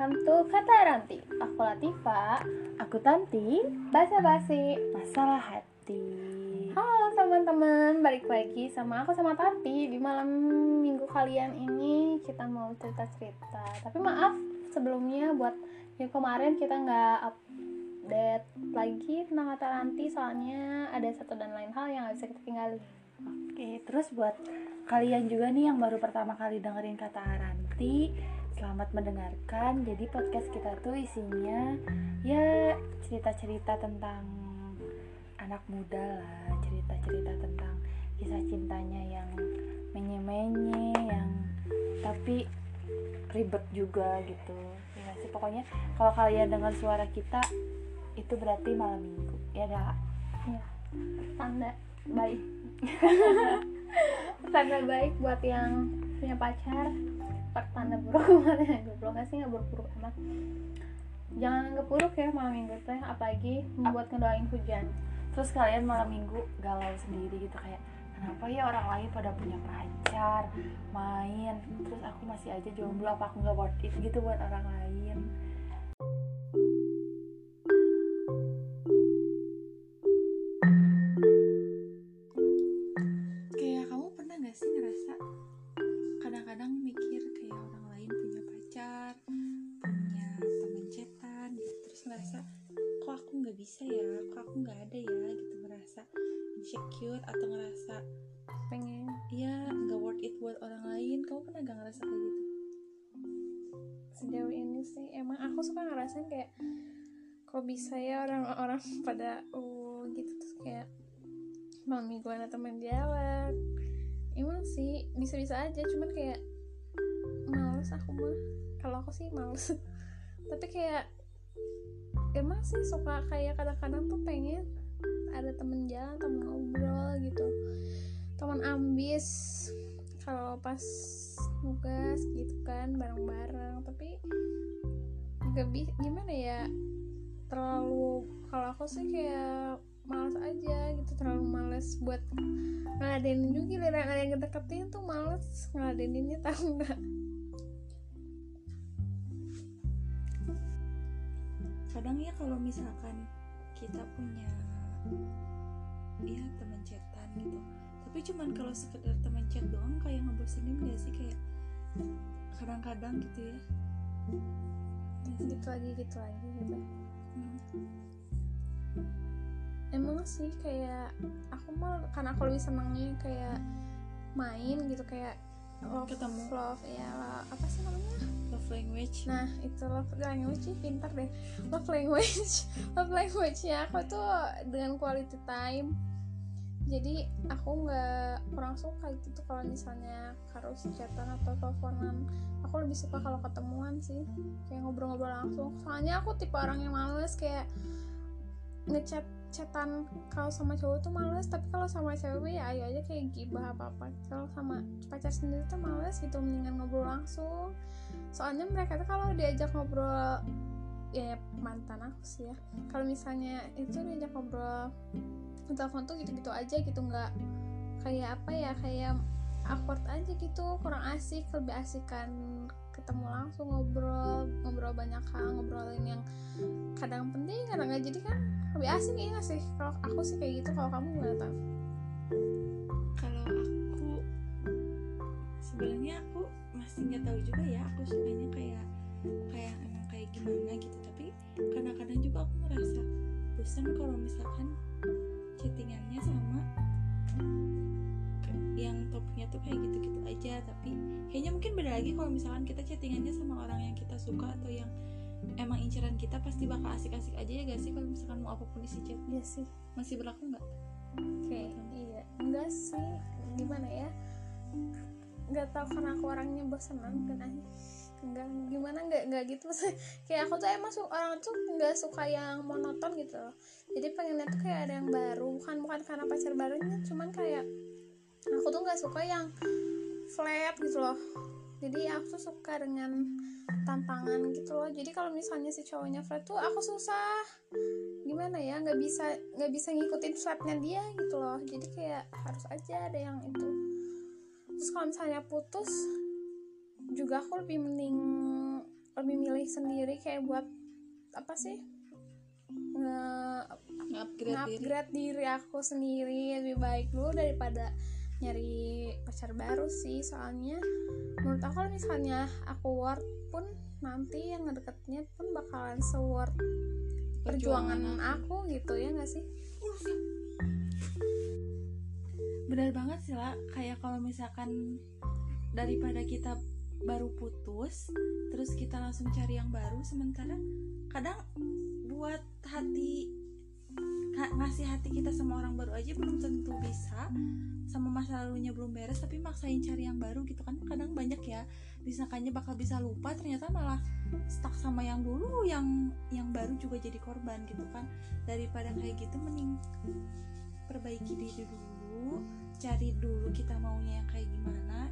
welcome to Kata Ranti. Aku Latifa, Aku Tanti, Basa Basi masalah hati. Halo teman-teman, balik lagi sama aku sama Tanti. Di malam minggu kalian ini kita mau cerita-cerita. Tapi maaf sebelumnya buat yang kemarin kita nggak update lagi tentang Kata Ranti. Soalnya ada satu dan lain hal yang gak bisa kita tinggalin. Oke, terus buat kalian juga nih yang baru pertama kali dengerin kata Aranti, selamat mendengarkan. Jadi podcast kita tuh isinya ya cerita-cerita tentang anak muda lah, cerita-cerita tentang kisah cintanya yang menye-menye, yang tapi ribet juga gitu. Ya sih pokoknya kalau kalian dengar suara kita itu berarti malam minggu, ya nggak? ya, Tanda baik Tanda baik buat yang punya pacar Pertanda buruk buat yang goblok sih? Nggak buruk-buruk amat. Jangan anggap buruk ya malam minggu teh. Apalagi membuat ngedoain hujan. Terus kalian malam minggu galau sendiri gitu kayak kenapa ya orang lain pada punya pacar main terus aku masih aja jomblo apa aku nggak worth it gitu buat orang lain lain kamu pernah gak ngerasa kayak gitu? Sejauh ini sih Emang aku suka ngerasain kayak Kok bisa ya orang-orang pada Oh gitu Terus kayak Malam mingguan atau main jalan Emang sih bisa-bisa aja Cuman kayak Males aku mah. Kalau aku sih males. Tapi kayak Emang sih suka kayak kadang-kadang tuh pengen Ada temen jalan, temen ngobrol gitu. Teman ambis Kalau pas nugas gitu kan bareng-bareng. Tapi Gak bi- gimana ya? Terlalu Kalau aku sih kayak males aja gitu. Terlalu males buat ngeladenin juga. Giliran ada yang deketin tuh males ngeladeninnya tahu nggak? Kadang ya kalau misalkan kita punya ya teman chatan gitu tapi cuman kalau sekedar teman chat doang kayak ngebosenin gak sih? Kayak kadang-kadang gitu ya. Gitu lagi gitu lagi gitu. Hmm. emang sih kayak aku mah karena aku lebih senangnya kayak main gitu kayak love Ketemu. love ya apa sih namanya? Love language. Nah itu love language sih pintar deh. Love language Love language nya aku tuh dengan quality time Jadi aku nggak kurang suka gitu kalau misalnya harus chatan atau teleponan. Aku lebih suka kalau ketemuan sih Kayak ngobrol-ngobrol langsung. Soalnya aku tipe orang yang males kayak ngechat chatan kalau sama cowok tuh males. Tapi kalau sama cewek ya ayo aja kayak gibah apa apa kalau sama pacar sendiri tuh males gitu mendingan ngobrol langsung. Soalnya mereka tuh kalau diajak ngobrol ya mantan aku sih ya. Kalau misalnya itu diajak ngobrol telepon tuh gitu-gitu aja gitu nggak kayak apa ya kayak awkward aja gitu kurang asik lebih asikan ketemu langsung ngobrol ngobrol banyak hal ngobrolin yang kadang penting kadang nggak. Jadi kan lebih asik ya nggak sih? Kalau aku sih kayak gitu kalau kamu gimana tau kalau aku sebenarnya aku masih nggak tahu juga ya aku kayak kayak gimana gitu. Tapi kadang-kadang juga aku ngerasa bosan kalau misalkan chattingannya sama yang topiknya tuh kayak gitu-gitu aja. Tapi kayaknya mungkin beda lagi kalau misalkan kita chattingannya sama orang yang kita suka atau yang emang inceran kita pasti bakal asik-asik aja ya gak sih kalau misalkan mau apa pun isi chat? Iya sih. Masih berlaku nggak? Oke iya. Enggak sih. Gimana ya? Nggak tahu karena aku orangnya bosanan kan aja enggak gimana enggak enggak gitu. Sih kayak aku tuh emang su- orang tuh nggak suka yang monoton gitu loh. Jadi pengennya tuh kayak ada yang baru. Bukan bukan karena pacar barunya cuman kayak aku tuh nggak suka yang flat gitu loh. Jadi aku tuh suka dengan tantangan gitu loh. Jadi kalau misalnya si cowoknya flat tuh aku susah. Gimana ya nggak bisa nggak bisa ngikutin flatnya dia gitu loh. Jadi kayak harus aja ada yang itu. Terus kalau misalnya putus juga aku lebih mending lebih milih sendiri kayak buat apa sih? Nge upgrade diri. upgrade diri aku sendiri lebih baik dulu daripada nyari pacar baru sih. Soalnya menurut aku kalau misalnya aku worth pun nanti yang ngedeketnya pun bakalan se-worth perjuangan Perjuangan aku. gitu ya nggak sih? Benar banget sih lah kayak kalau misalkan daripada kita baru putus terus kita langsung cari yang baru sementara kadang buat hati ngasih hati kita sama orang baru aja belum tentu bisa sama masa lalunya belum beres tapi maksain cari yang baru gitu kan. Kadang banyak ya disangkanya bakal bisa lupa ternyata malah stuck sama yang dulu yang yang baru juga jadi korban gitu kan. Daripada kayak gitu mending perbaiki diri dulu cari dulu kita maunya yang kayak gimana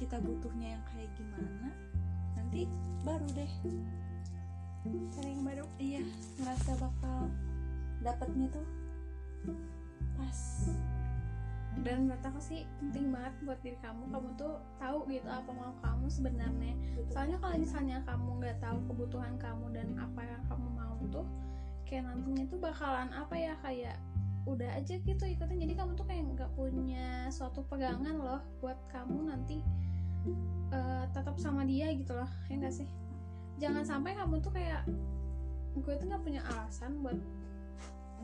kita butuhnya yang kayak gimana nanti baru deh. Cari yang baru iya ngerasa bakal dapetnya tuh pas. Dan menurut aku sih penting banget buat diri kamu. Kamu tuh tahu gitu apa mau kamu sebenarnya. Soalnya kalau misalnya kamu nggak tahu kebutuhan kamu dan apa yang kamu mau tuh kayak nantinya tuh bakalan apa ya kayak udah aja gitu ikutin. Jadi kamu tuh kayak nggak punya suatu pegangan loh buat kamu nanti eh, tetap sama dia gitu loh ya nggak sih? Jangan sampai kamu tuh kayak gue tuh nggak punya alasan buat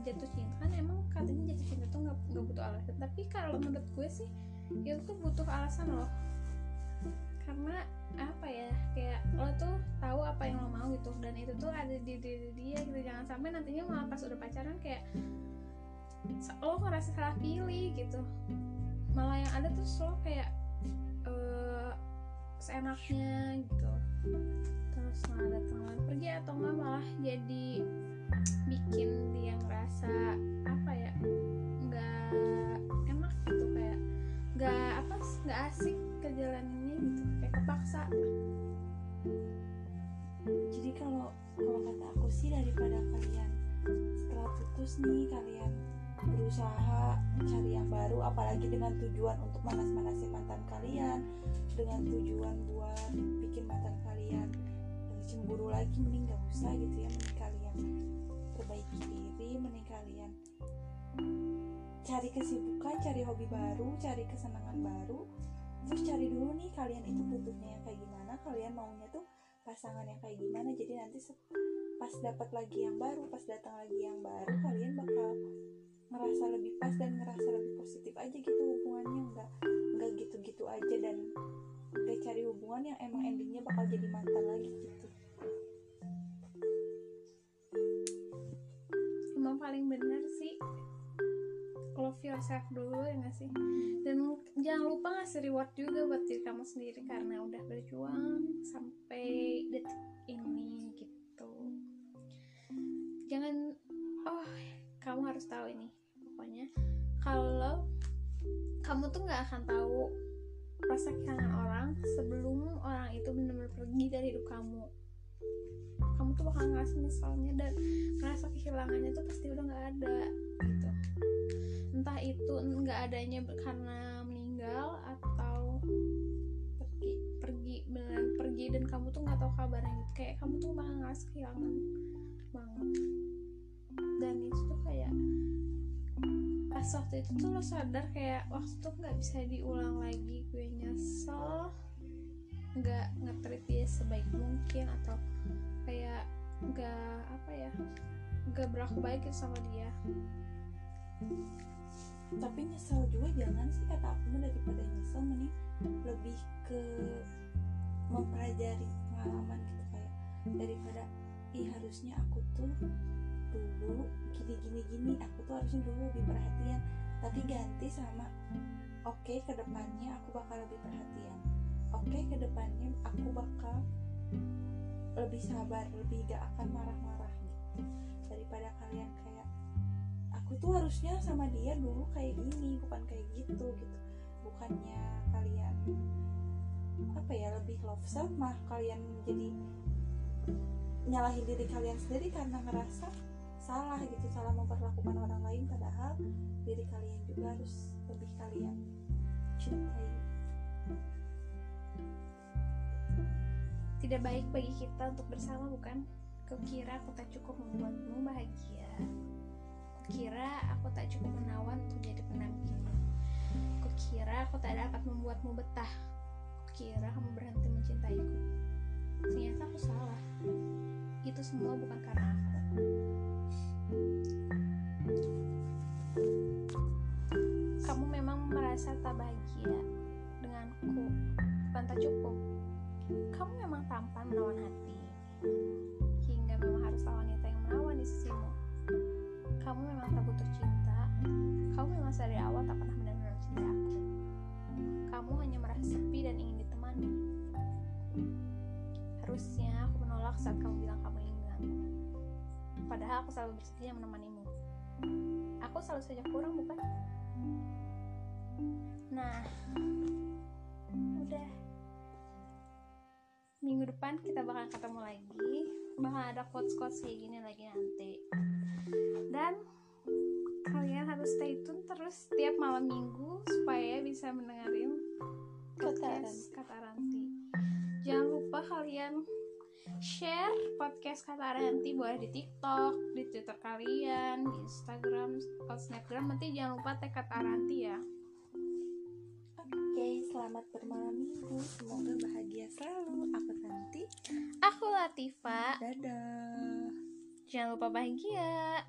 jatuh cinta. Kan emang katanya jatuh cinta tuh nggak nggak butuh alasan. Tapi kalau menurut gue sih itu tuh butuh alasan loh. Karena apa ya kayak lo tuh tahu apa yang lo mau gitu. Dan itu tuh ada di diri dia gitu. Jangan sampai nantinya malah pas udah pacaran kayak lo ngerasa salah pilih gitu. Malah yang ada tuh lo kayak seenaknya gitu. Terus malah datang lagi pergi atau enggak malah jadi bikin dia ngerasa apa ya nggak enak gitu kayak nggak apa nggak asik kejalaninnya gitu kayak kepaksa. Jadi kalau kalau kata aku sih daripada kalian setelah putus nih kalian berusaha cari yang baru apalagi dengan tujuan untuk manas-manasin mantan kalian dengan tujuan buat bikin mantan kalian cemburu lagi mending gak usah gitu ya mending kalian perbaiki diri mending kalian cari kesibukan cari hobi baru cari kesenangan baru. Terus cari dulu nih kalian itu butuhnya yang kayak gimana kalian maunya tuh pasangan yang kayak gimana. Jadi nanti pas dapat lagi yang baru pas datang lagi yang baru kalian bakal ngerasa lebih pas dan ngerasa lebih positif aja gitu hubungannya. Nggak nggak gitu-gitu aja dan nggak cari hubungan yang emang endingnya bakal jadi mantan lagi gitu. Emang paling bener sih love yourself dulu ya gak sih? Dan jangan lupa ngasih reward juga buat diri kamu sendiri karena udah berjuang sampai detik ini gitu. Jangan oh kamu harus tahu ini pokoknya. Kalau kamu tuh nggak akan tahu rasa kehilangan orang sebelum orang itu benar-benar pergi dari hidup kamu. Kamu tuh bakal ngerasa nyesalnya dan ngerasa kehilangannya tuh pasti udah nggak ada gitu. Entah itu nggak adanya karena meninggal atau pergi pergi beneran pergi dan kamu tuh nggak tahu kabarnya. Gitu kayak kamu tuh bakal ngerasa kehilangan banget dan itu tuh kayak pas waktu itu tuh lo sadar kayak waktu tuh nggak bisa diulang lagi gue nyesel. Nggak nge-treat dia sebaik mungkin atau kayak nggak apa ya nggak berlaku baik gitu sama dia. Tapi nyesel juga jangan sih kata aku mah daripada nyesel mending lebih ke mempelajari pengalaman gitu kayak daripada ih harusnya aku tuh dulu gini gini gini aku tuh harusnya dulu lebih perhatian. Tapi ganti sama oke ke depannya aku bakal lebih perhatian. Oke ke depannya aku bakal lebih sabar lebih gak akan marah-marah gitu. Daripada kalian kayak aku tuh harusnya sama dia dulu kayak gini bukan kayak gitu gitu. Bukannya kalian apa ya lebih love self mah kalian jadi nyalahin diri kalian sendiri karena ngerasa salah gitu salah memperlakukan orang lain padahal diri kalian juga harus lebih kalian cintai. Tidak baik bagi kita untuk bersama bukan? Kukira aku tak cukup membuatmu bahagia. Kukira aku tak cukup menawan untuk jadi pendampingmu kukira aku tak dapat membuatmu betah. Kukira kamu berhenti mencintaiku. Ternyata aku salah. Itu semua bukan karena aku kamu memang merasa tak bahagia denganku. Bukan tak cukup. Kamu memang tampan menawan hati. Hingga memang harus wanita yang menawan di sisimu. Kamu memang tak butuh cinta. Kamu memang dari awal tak pernah benar-benar mencintai aku. Kamu hanya merasa sepi dan ingin ditemani. Harusnya aku menolak saat kamu bilang kamu ingin denganku padahal aku selalu bersedia menemanimu. Aku selalu saja kurang bukan? Nah udah. Minggu depan kita bakal ketemu lagi. Bakal ada quotes-quotes kayak gini lagi nanti. Dan kalian harus stay tune terus setiap malam minggu supaya bisa mendengarin podcast kata Ranti jangan lupa kalian share podcast kata Ranti boleh di TikTok di Twitter kalian di Instagram atau Snapgram nanti jangan lupa tag kata Ranti ya Oke, selamat bermalam minggu. Semoga bahagia selalu. Aku nanti. aku Latifa Dadah. jangan lupa bahagia